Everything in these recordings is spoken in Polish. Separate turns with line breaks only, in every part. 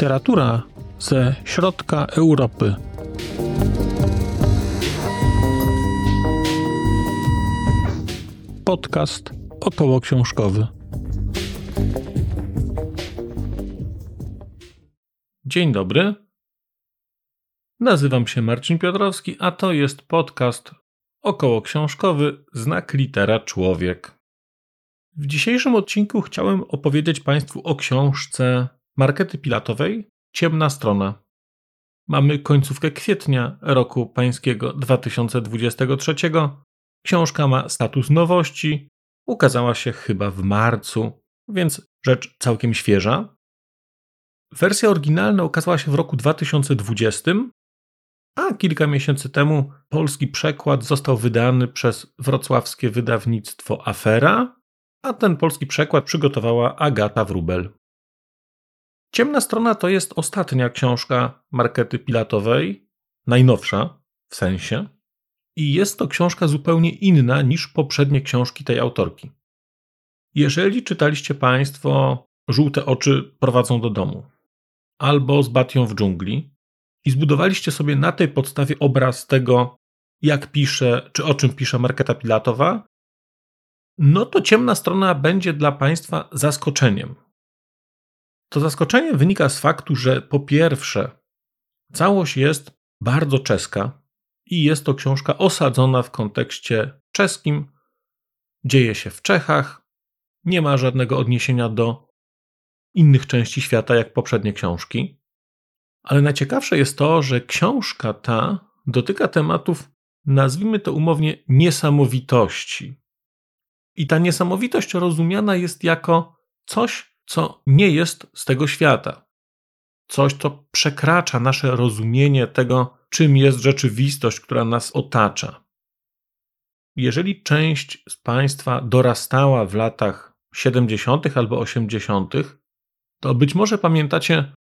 Literatura ze środka Europy. Podcast około książkowy. Dzień dobry. Nazywam się Marcin Piotrowski, a to jest podcast około książkowy Znak Litera Człowiek. W dzisiejszym odcinku chciałem opowiedzieć Państwu o książce Markety Pilatowej Ciemna Strona. Mamy końcówkę kwietnia roku pańskiego 2023. Książka ma status nowości, ukazała się chyba w marcu, więc rzecz całkiem świeża. Wersja oryginalna ukazała się w roku 2020, a kilka miesięcy temu polski przekład został wydany przez wrocławskie wydawnictwo Afera, a ten polski przekład przygotowała Agata Wrubel. Ciemna strona to jest ostatnia książka Markety Pilatowej, najnowsza w sensie, i jest to książka zupełnie inna niż poprzednie książki tej autorki. Jeżeli czytaliście Państwo Żółte oczy prowadzą do domu albo z Batią w dżungli i zbudowaliście sobie na tej podstawie obraz tego, jak pisze, czy o czym pisze Marketa Pilatowa, no to ciemna strona będzie dla Państwa zaskoczeniem. To zaskoczenie wynika z faktu, że po pierwsze, całość jest bardzo czeska i jest to książka osadzona w kontekście czeskim. Dzieje się w Czechach, nie ma żadnego odniesienia do innych części świata jak poprzednie książki. Ale najciekawsze jest to, że książka ta dotyka tematów, nazwijmy to umownie, niesamowitości. I ta niesamowitość rozumiana jest jako coś, co nie jest z tego świata. Coś, co przekracza nasze rozumienie tego, czym jest rzeczywistość, która nas otacza. Jeżeli część z Państwa dorastała w latach 70. albo 80., to być może pamiętacie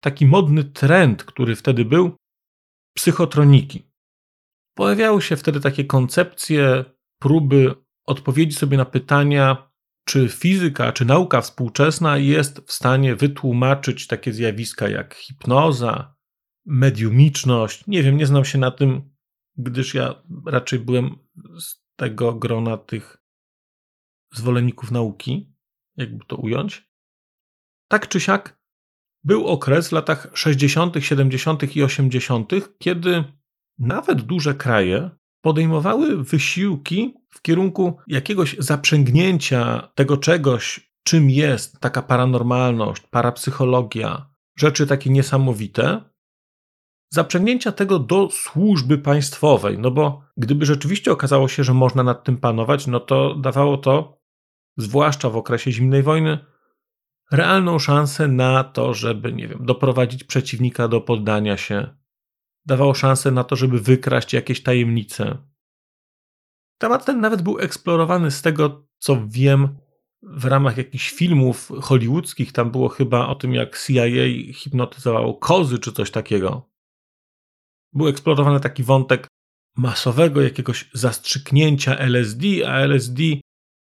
taki modny trend, który wtedy był psychotroniki. Pojawiały się wtedy takie koncepcje, próby odpowiedzi sobie na pytania, czy fizyka, czy nauka współczesna jest w stanie wytłumaczyć takie zjawiska jak hipnoza, mediumiczność. Nie wiem, nie znam się na tym, gdyż ja raczej byłem z tego grona tych zwolenników nauki, jakby to ująć. Tak czy siak, był okres w latach 60., 70. i 80., kiedy nawet duże kraje podejmowały wysiłki w kierunku jakiegoś zaprzęgnięcia tego czegoś, czym jest taka paranormalność, parapsychologia, rzeczy takie niesamowite, zaprzęgnięcia tego do służby państwowej. No bo gdyby rzeczywiście okazało się, że można nad tym panować, no to dawało to, zwłaszcza w okresie zimnej wojny, realną szansę na to, żeby, nie wiem, doprowadzić przeciwnika do poddania się. Dawało szansę na to, żeby wykraść jakieś tajemnice. Temat ten nawet był eksplorowany z tego, co wiem, w ramach jakichś filmów hollywoodzkich. Tam było chyba o tym, jak CIA hipnotyzowało kozy czy coś takiego. Był eksplorowany taki wątek masowego jakiegoś zastrzyknięcia LSD, a LSD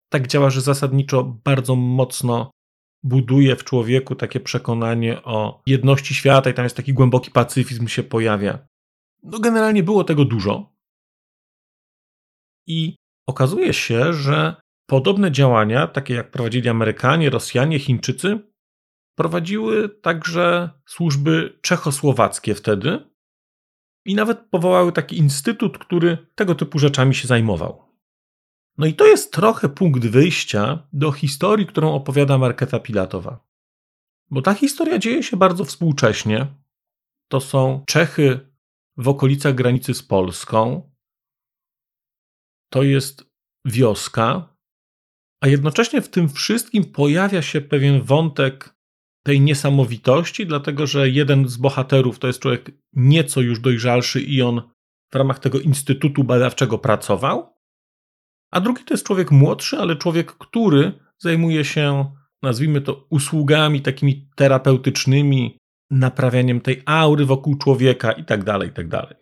tak działa, że zasadniczo bardzo mocno buduje w człowieku takie przekonanie o jedności świata i tam jest taki głęboki pacyfizm się pojawia. No generalnie było tego dużo. I okazuje się, że podobne działania, takie jak prowadzili Amerykanie, Rosjanie, Chińczycy, prowadziły także służby czechosłowackie wtedy i nawet powołały taki instytut, który tego typu rzeczami się zajmował. No i to jest trochę punkt wyjścia do historii, którą opowiada Marketa Pilatowa. Bo ta historia dzieje się bardzo współcześnie. To są Czechy w okolicach granicy z Polską, to jest wioska, a jednocześnie w tym wszystkim pojawia się pewien wątek tej niesamowitości, dlatego że jeden z bohaterów to jest człowiek nieco już dojrzalszy i on w ramach tego instytutu badawczego pracował, a drugi to jest człowiek młodszy, ale człowiek, który zajmuje się, nazwijmy to, usługami takimi terapeutycznymi, naprawianiem tej aury wokół człowieka i tak dalej, i tak dalej.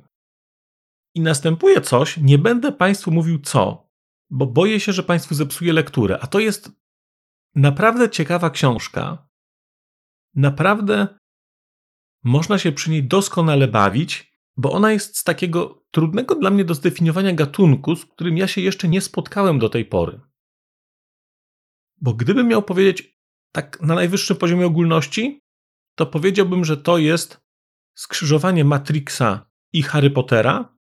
I następuje coś, nie będę Państwu mówił co, bo boję się, że Państwu zepsuję lekturę. A to jest naprawdę ciekawa książka. Naprawdę można się przy niej doskonale bawić, bo ona jest z takiego trudnego dla mnie do zdefiniowania gatunku, z którym ja się jeszcze nie spotkałem do tej pory. Bo gdybym miał powiedzieć tak na najwyższym poziomie ogólności, to powiedziałbym, że to jest skrzyżowanie Matrixa i Harry Pottera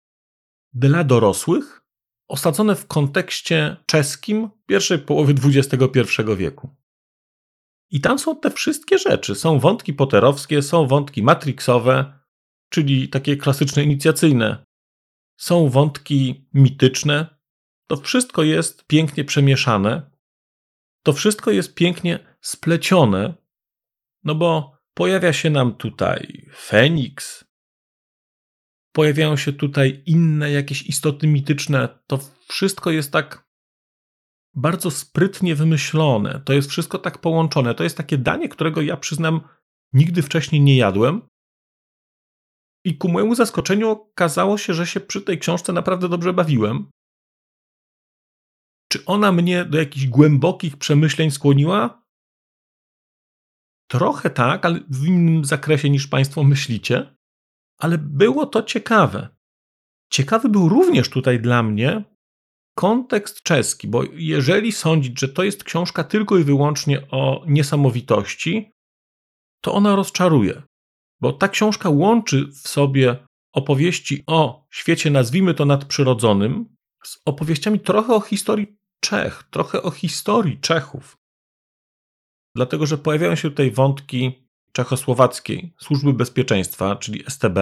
dla dorosłych, osadzone w kontekście czeskim pierwszej połowy XXI wieku. I tam są te wszystkie rzeczy. Są wątki poterowskie, są wątki matrixowe, czyli takie klasyczne inicjacyjne. Są wątki mityczne. To wszystko jest pięknie przemieszane. To wszystko jest pięknie splecione, no bo pojawia się nam tutaj Feniks, pojawiają się tutaj inne jakieś istoty mityczne. To wszystko jest tak bardzo sprytnie wymyślone. To jest wszystko tak połączone. To jest takie danie, którego ja przyznam nigdy wcześniej nie jadłem. I ku mojemu zaskoczeniu okazało się, że się przy tej książce naprawdę dobrze bawiłem. Czy ona mnie do jakichś głębokich przemyśleń skłoniła? Trochę tak, ale w innym zakresie niż Państwo myślicie. Ale było to ciekawe. Ciekawy był również tutaj dla mnie kontekst czeski, bo jeżeli sądzić, że to jest książka tylko i wyłącznie o niesamowitości, to ona rozczaruje. Bo ta książka łączy w sobie opowieści o świecie, nazwijmy to nadprzyrodzonym, z opowieściami trochę o historii Czech, trochę o historii Czechów. Dlatego, że pojawiają się tutaj wątki czechosłowackiej służby bezpieczeństwa, czyli STB.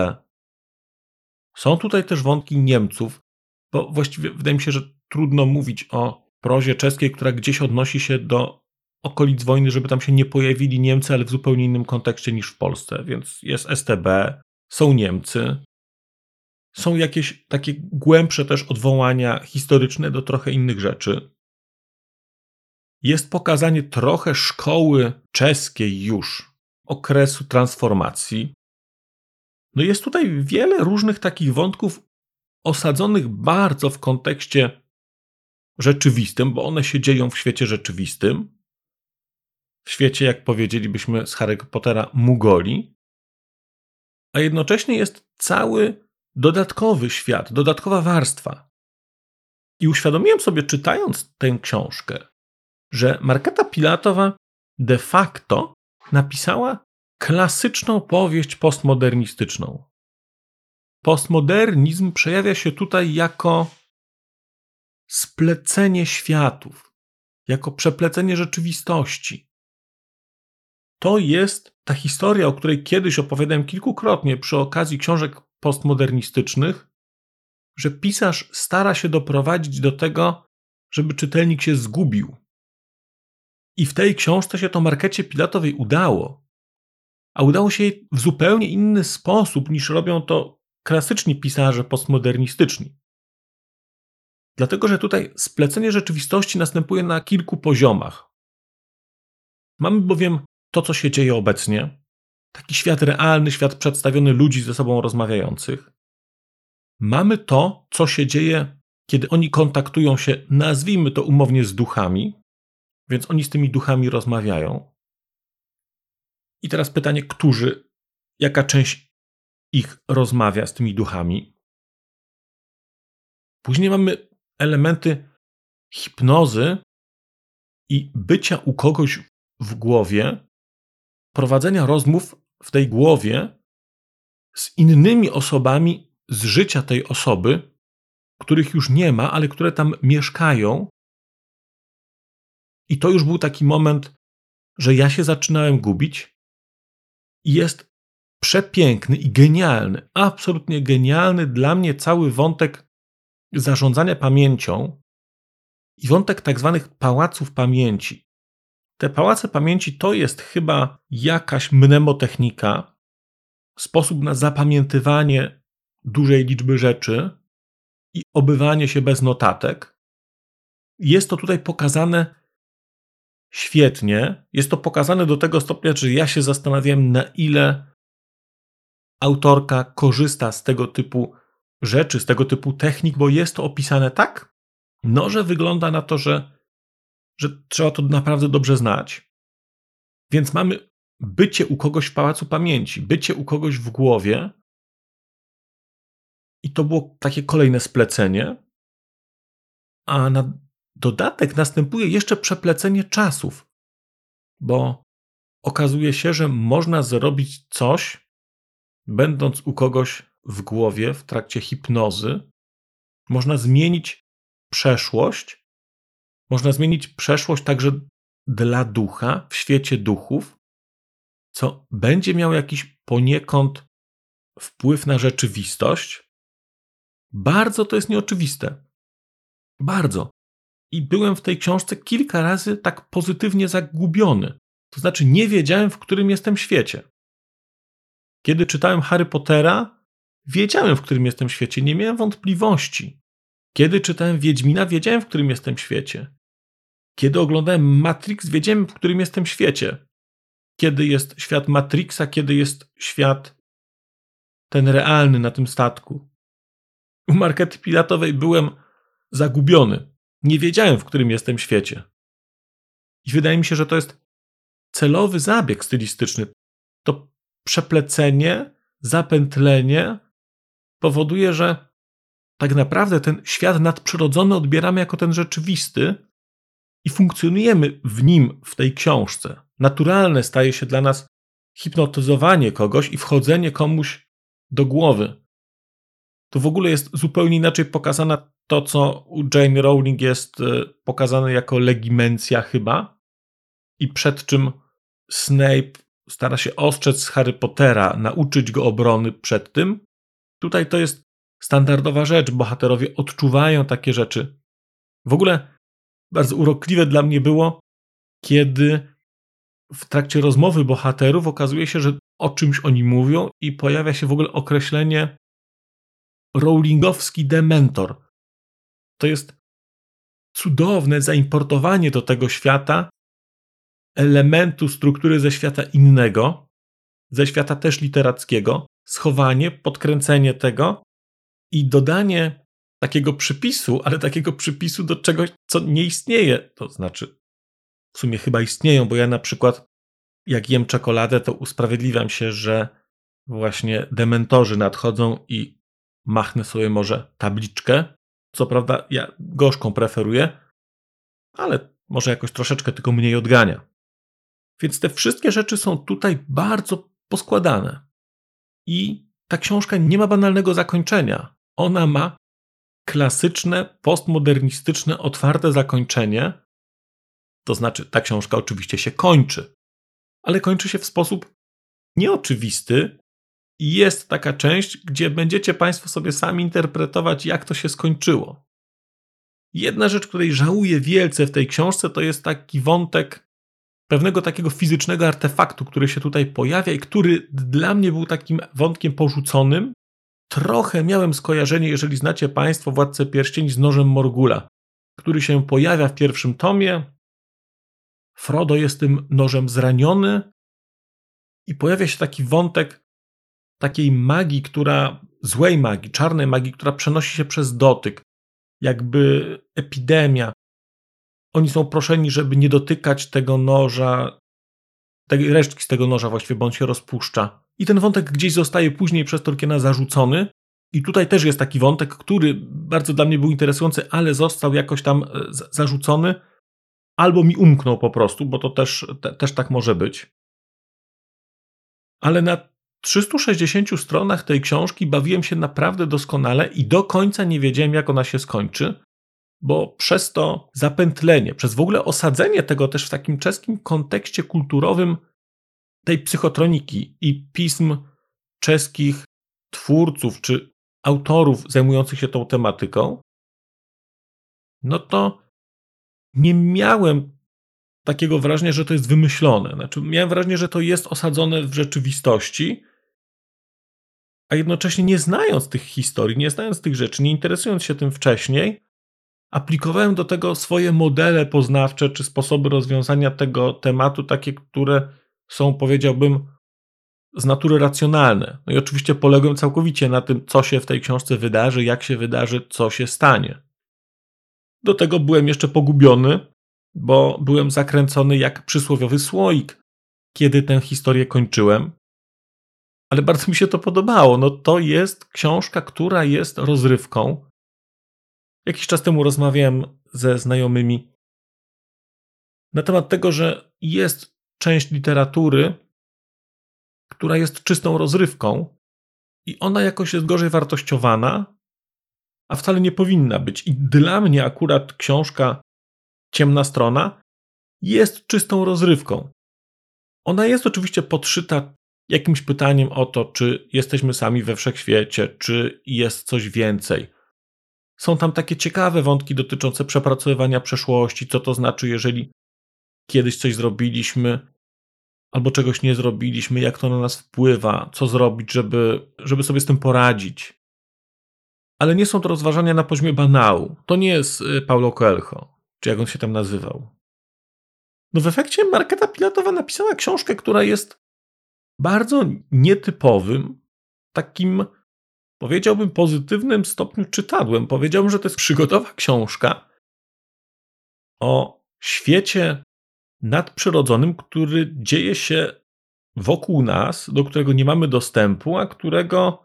Są tutaj też wątki Niemców, bo właściwie wydaje mi się, że trudno mówić o prozie czeskiej, która gdzieś odnosi się do okolic wojny, żeby tam się nie pojawili Niemcy, ale w zupełnie innym kontekście niż w Polsce. Więc jest STB, są Niemcy, są jakieś takie głębsze też odwołania historyczne do trochę innych rzeczy. Jest pokazanie trochę szkoły czeskiej już, okresu transformacji. No jest tutaj wiele różnych takich wątków osadzonych bardzo w kontekście rzeczywistym, bo one się dzieją w świecie rzeczywistym. W świecie, jak powiedzielibyśmy z Harry Pottera, Mugoli. A jednocześnie jest cały dodatkowy świat, dodatkowa warstwa. I uświadomiłem sobie, czytając tę książkę, że Marketa Pilatowa de facto napisała klasyczną powieść postmodernistyczną. Postmodernizm przejawia się tutaj jako splecenie światów, jako przeplecenie rzeczywistości. To jest ta historia, o której kiedyś opowiadałem kilkukrotnie przy okazji książek postmodernistycznych, że pisarz stara się doprowadzić do tego, żeby czytelnik się zgubił. I w tej książce się to Markecie Pilatowej udało. A udało się jej w zupełnie inny sposób niż robią to klasyczni pisarze postmodernistyczni. Dlatego, że tutaj splecenie rzeczywistości następuje na kilku poziomach. Mamy bowiem to, co się dzieje obecnie, taki świat realny, świat przedstawiony ludzi ze sobą rozmawiających. Mamy to, co się dzieje, kiedy oni kontaktują się, nazwijmy to umownie, z duchami, więc oni z tymi duchami rozmawiają. I teraz pytanie, którzy, jaka część ich rozmawia z tymi duchami? Później mamy elementy hipnozy i bycia u kogoś w głowie, prowadzenia rozmów w tej głowie z innymi osobami z życia tej osoby, których już nie ma, ale które tam mieszkają. I to już był taki moment, że ja się zaczynałem gubić. Jest przepiękny i genialny, absolutnie genialny dla mnie cały wątek zarządzania pamięcią i wątek tak zwanych pałaców pamięci. Te pałace pamięci to jest chyba jakaś mnemotechnika, sposób na zapamiętywanie dużej liczby rzeczy i obywanie się bez notatek. Jest to tutaj pokazane świetnie. Jest to pokazane do tego stopnia, że ja się zastanawiam, na ile autorka korzysta z tego typu rzeczy, z tego typu technik, bo jest to opisane tak, no, że wygląda na to, że, że trzeba to naprawdę dobrze znać. Więc mamy bycie u kogoś w pałacu pamięci, bycie u kogoś w głowie. I to było takie kolejne splecenie. A na dodatek następuje jeszcze przeplecenie czasów, bo okazuje się, że można zrobić coś, będąc u kogoś w głowie w trakcie hipnozy. Można zmienić przeszłość. Można zmienić przeszłość także dla ducha, w świecie duchów, co będzie miał jakiś poniekąd wpływ na rzeczywistość. Bardzo to jest nieoczywiste. Bardzo. I byłem w tej książce kilka razy tak pozytywnie zagubiony. To znaczy, nie wiedziałem, w którym jestem świecie. Kiedy czytałem Harry Pottera, wiedziałem, w którym jestem świecie, nie miałem wątpliwości. Kiedy czytałem Wiedźmina, wiedziałem, w którym jestem świecie. Kiedy oglądałem Matrix, wiedziałem, w którym jestem świecie. Kiedy jest świat Matrixa, kiedy jest świat ten realny na tym statku. U markety pilatowej byłem zagubiony. Nie wiedziałem, w którym jestem świecie. I wydaje mi się, że to jest celowy zabieg stylistyczny. To przeplecenie, zapętlenie powoduje, że tak naprawdę ten świat nadprzyrodzony odbieramy jako ten rzeczywisty i funkcjonujemy w nim, w tej książce. Naturalne staje się dla nas hipnotyzowanie kogoś i wchodzenie komuś do głowy. Tu w ogóle jest zupełnie inaczej pokazana to, co u Jane Rowling jest e, pokazane jako legimencja chyba i przed czym Snape stara się ostrzec Harry Pottera, nauczyć go obrony przed tym. Tutaj to jest standardowa rzecz. Bohaterowie odczuwają takie rzeczy. W ogóle bardzo urokliwe dla mnie było, kiedy w trakcie rozmowy bohaterów okazuje się, że o czymś oni mówią i pojawia się w ogóle określenie Rowlingowski dementor. To jest cudowne zaimportowanie do tego świata elementu struktury ze świata innego, ze świata też literackiego, schowanie, podkręcenie tego i dodanie takiego przypisu, ale takiego przypisu do czegoś, co nie istnieje. To znaczy, w sumie chyba istnieją, bo ja na przykład, jak jem czekoladę, to usprawiedliwiam się, że właśnie dementorzy nadchodzą i machnę sobie może tabliczkę. Co prawda, ja gorzką preferuję, ale może jakoś troszeczkę tylko mniej odgania. Więc te wszystkie rzeczy są tutaj bardzo poskładane. I ta książka nie ma banalnego zakończenia. Ona ma klasyczne, postmodernistyczne, otwarte zakończenie. To znaczy, ta książka oczywiście się kończy, ale kończy się w sposób nieoczywisty. Jest taka część, gdzie będziecie Państwo sobie sami interpretować, jak to się skończyło. Jedna rzecz, której żałuję wielce w tej książce, to jest taki wątek pewnego takiego fizycznego artefaktu, który się tutaj pojawia i który dla mnie był takim wątkiem porzuconym. Trochę miałem skojarzenie, jeżeli znacie Państwo Władcę Pierścieni z nożem Morgula, który się pojawia w pierwszym tomie. Frodo jest tym nożem zraniony i pojawia się taki wątek takiej magii, która, złej magii, czarnej magii, która przenosi się przez dotyk, jakby epidemia, oni są proszeni, żeby nie dotykać tego noża, tej resztki z tego noża właściwie, bo on się rozpuszcza. I ten wątek gdzieś zostaje później przez Tolkiena zarzucony. I tutaj też jest taki wątek, który bardzo dla mnie był interesujący, ale został jakoś tam e, zarzucony, albo mi umknął po prostu, bo to też, te, też tak może być. Ale na 360 stronach tej książki bawiłem się naprawdę doskonale i do końca nie wiedziałem, jak ona się skończy bo przez to zapętlenie, przez w ogóle osadzenie tego też w takim czeskim kontekście kulturowym tej psychotroniki i pism czeskich twórców czy autorów zajmujących się tą tematyką, no to nie miałem takiego wrażenia, że to jest wymyślone. Znaczy, miałem wrażenie, że to jest osadzone w rzeczywistości, a jednocześnie nie znając tych historii, nie znając tych rzeczy, nie interesując się tym wcześniej, aplikowałem do tego swoje modele poznawcze czy sposoby rozwiązania tego tematu, takie, które są, powiedziałbym, z natury racjonalne. No i oczywiście poległem całkowicie na tym, co się w tej książce wydarzy, jak się wydarzy, co się stanie. Do tego byłem jeszcze pogubiony, bo byłem zakręcony jak przysłowiowy słoik kiedy tę historię kończyłem, ale bardzo mi się to podobało. No to jest książka, która jest rozrywką. Jakiś czas temu rozmawiałem ze znajomymi na temat tego, że jest część literatury, która jest czystą rozrywką i ona jakoś jest gorzej wartościowana, a wcale nie powinna być. I dla mnie akurat książka Ciemna Strona jest czystą rozrywką. Ona jest oczywiście podszyta jakimś pytaniem o to, czy jesteśmy sami we wszechświecie, czy jest coś więcej. Są tam takie ciekawe wątki dotyczące przepracowywania przeszłości, co to znaczy, jeżeli kiedyś coś zrobiliśmy, albo czegoś nie zrobiliśmy, jak to na nas wpływa, co zrobić, żeby, żeby sobie z tym poradzić. Ale nie są to rozważania na poziomie banału. To nie jest y, Paulo Coelho, czy jak on się tam nazywał. No w efekcie Marketa Pilatowa napisała książkę, która jest bardzo nietypowym, takim powiedziałbym pozytywnym stopniu czytadłem. Powiedziałbym, że to jest przygodowa książka o świecie nadprzyrodzonym, który dzieje się wokół nas, do którego nie mamy dostępu, a którego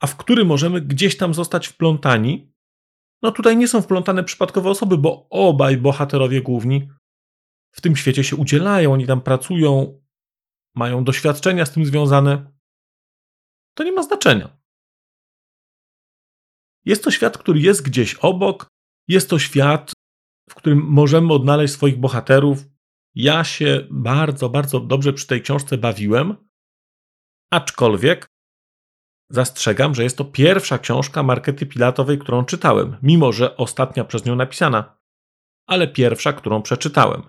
a w który możemy gdzieś tam zostać wplątani. No tutaj nie są wplątane przypadkowe osoby, bo obaj bohaterowie główni w tym świecie się udzielają, oni tam pracują, mają doświadczenia z tym związane. To nie ma znaczenia. Jest to świat, który jest gdzieś obok, jest to świat, w którym możemy odnaleźć swoich bohaterów. Ja się bardzo, bardzo dobrze przy tej książce bawiłem, aczkolwiek zastrzegam, że jest to pierwsza książka Markety Pilatowej, którą czytałem, mimo że ostatnia przez nią napisana, ale pierwsza, którą przeczytałem.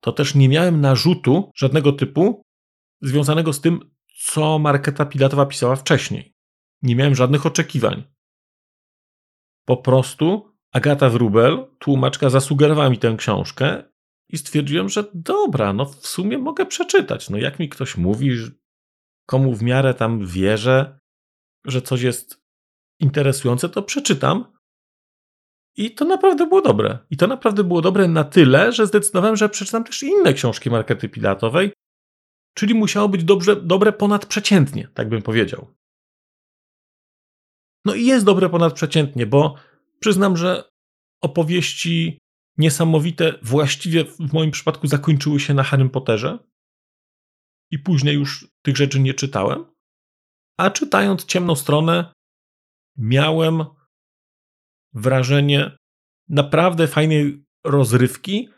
To też nie miałem narzutu żadnego typu związanego z tym, co Marketa Pilatowa pisała wcześniej. Nie miałem żadnych oczekiwań. Po prostu Agata Wrubel, tłumaczka, zasugerowała mi tę książkę i stwierdziłem, że dobra, no w sumie mogę przeczytać. No jak mi ktoś mówi, komu w miarę tam wierzę, że coś jest interesujące, to przeczytam. I to naprawdę było dobre. I to naprawdę było dobre na tyle, że zdecydowałem, że przeczytam też inne książki Markety Pilatowej, czyli musiało być dobrze, dobre ponadprzeciętnie, tak bym powiedział. No i jest dobre ponadprzeciętnie, bo Przyznam, że opowieści niesamowite właściwie w moim przypadku zakończyły się na Harry Potterze i później już tych rzeczy nie czytałem. A czytając Ciemną Stronę miałem wrażenie naprawdę fajnej rozrywki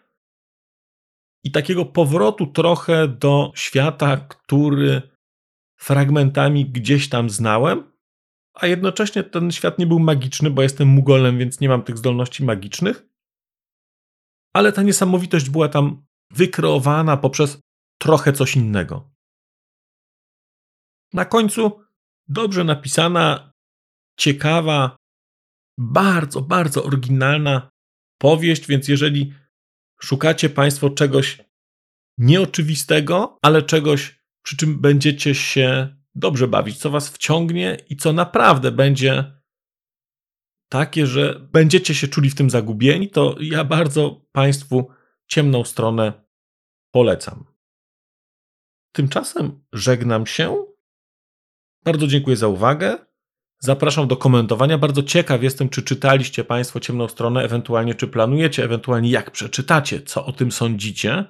i takiego powrotu trochę do świata, który fragmentami gdzieś tam znałem, a jednocześnie ten świat nie był magiczny, bo jestem mugolem, więc nie mam tych zdolności magicznych. Ale ta niesamowitość była tam wykreowana poprzez trochę coś innego. Na końcu dobrze napisana, ciekawa, bardzo, bardzo oryginalna powieść, więc jeżeli szukacie Państwo czegoś nieoczywistego, ale czegoś, przy czym będziecie się dobrze bawić, co was wciągnie i co naprawdę będzie takie, że będziecie się czuli w tym zagubieni, to ja bardzo Państwu ciemną stronę polecam. Tymczasem żegnam się. Bardzo dziękuję za uwagę. Zapraszam do komentowania. Bardzo ciekaw jestem, czy czytaliście Państwo ciemną stronę, ewentualnie czy planujecie, ewentualnie jak przeczytacie, co o tym sądzicie.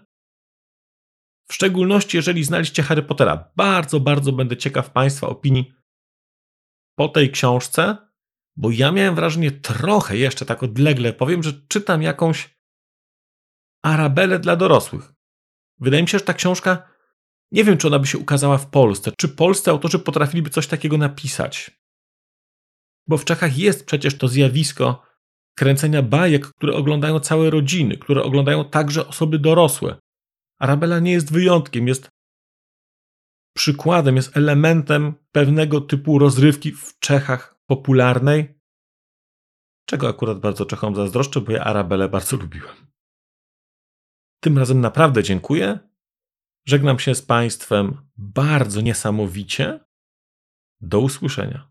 W szczególności, jeżeli znaliście Harry Pottera. Bardzo, bardzo będę ciekaw Państwa opinii po tej książce, bo ja miałem wrażenie trochę jeszcze tak odlegle powiem, że czytam jakąś Arabelę dla dorosłych. Wydaje mi się, że ta książka, nie wiem, czy ona by się ukazała w Polsce, czy polscy autorzy potrafiliby coś takiego napisać. Bo w Czechach jest przecież to zjawisko kręcenia bajek, które oglądają całe rodziny, które oglądają także osoby dorosłe. Arabella nie jest wyjątkiem, jest przykładem, jest elementem pewnego typu rozrywki w Czechach popularnej, czego akurat bardzo Czechom zazdroszczę, bo ja Arabelę bardzo lubiłem. Tym razem naprawdę dziękuję. Żegnam się z Państwem bardzo niesamowicie. Do usłyszenia.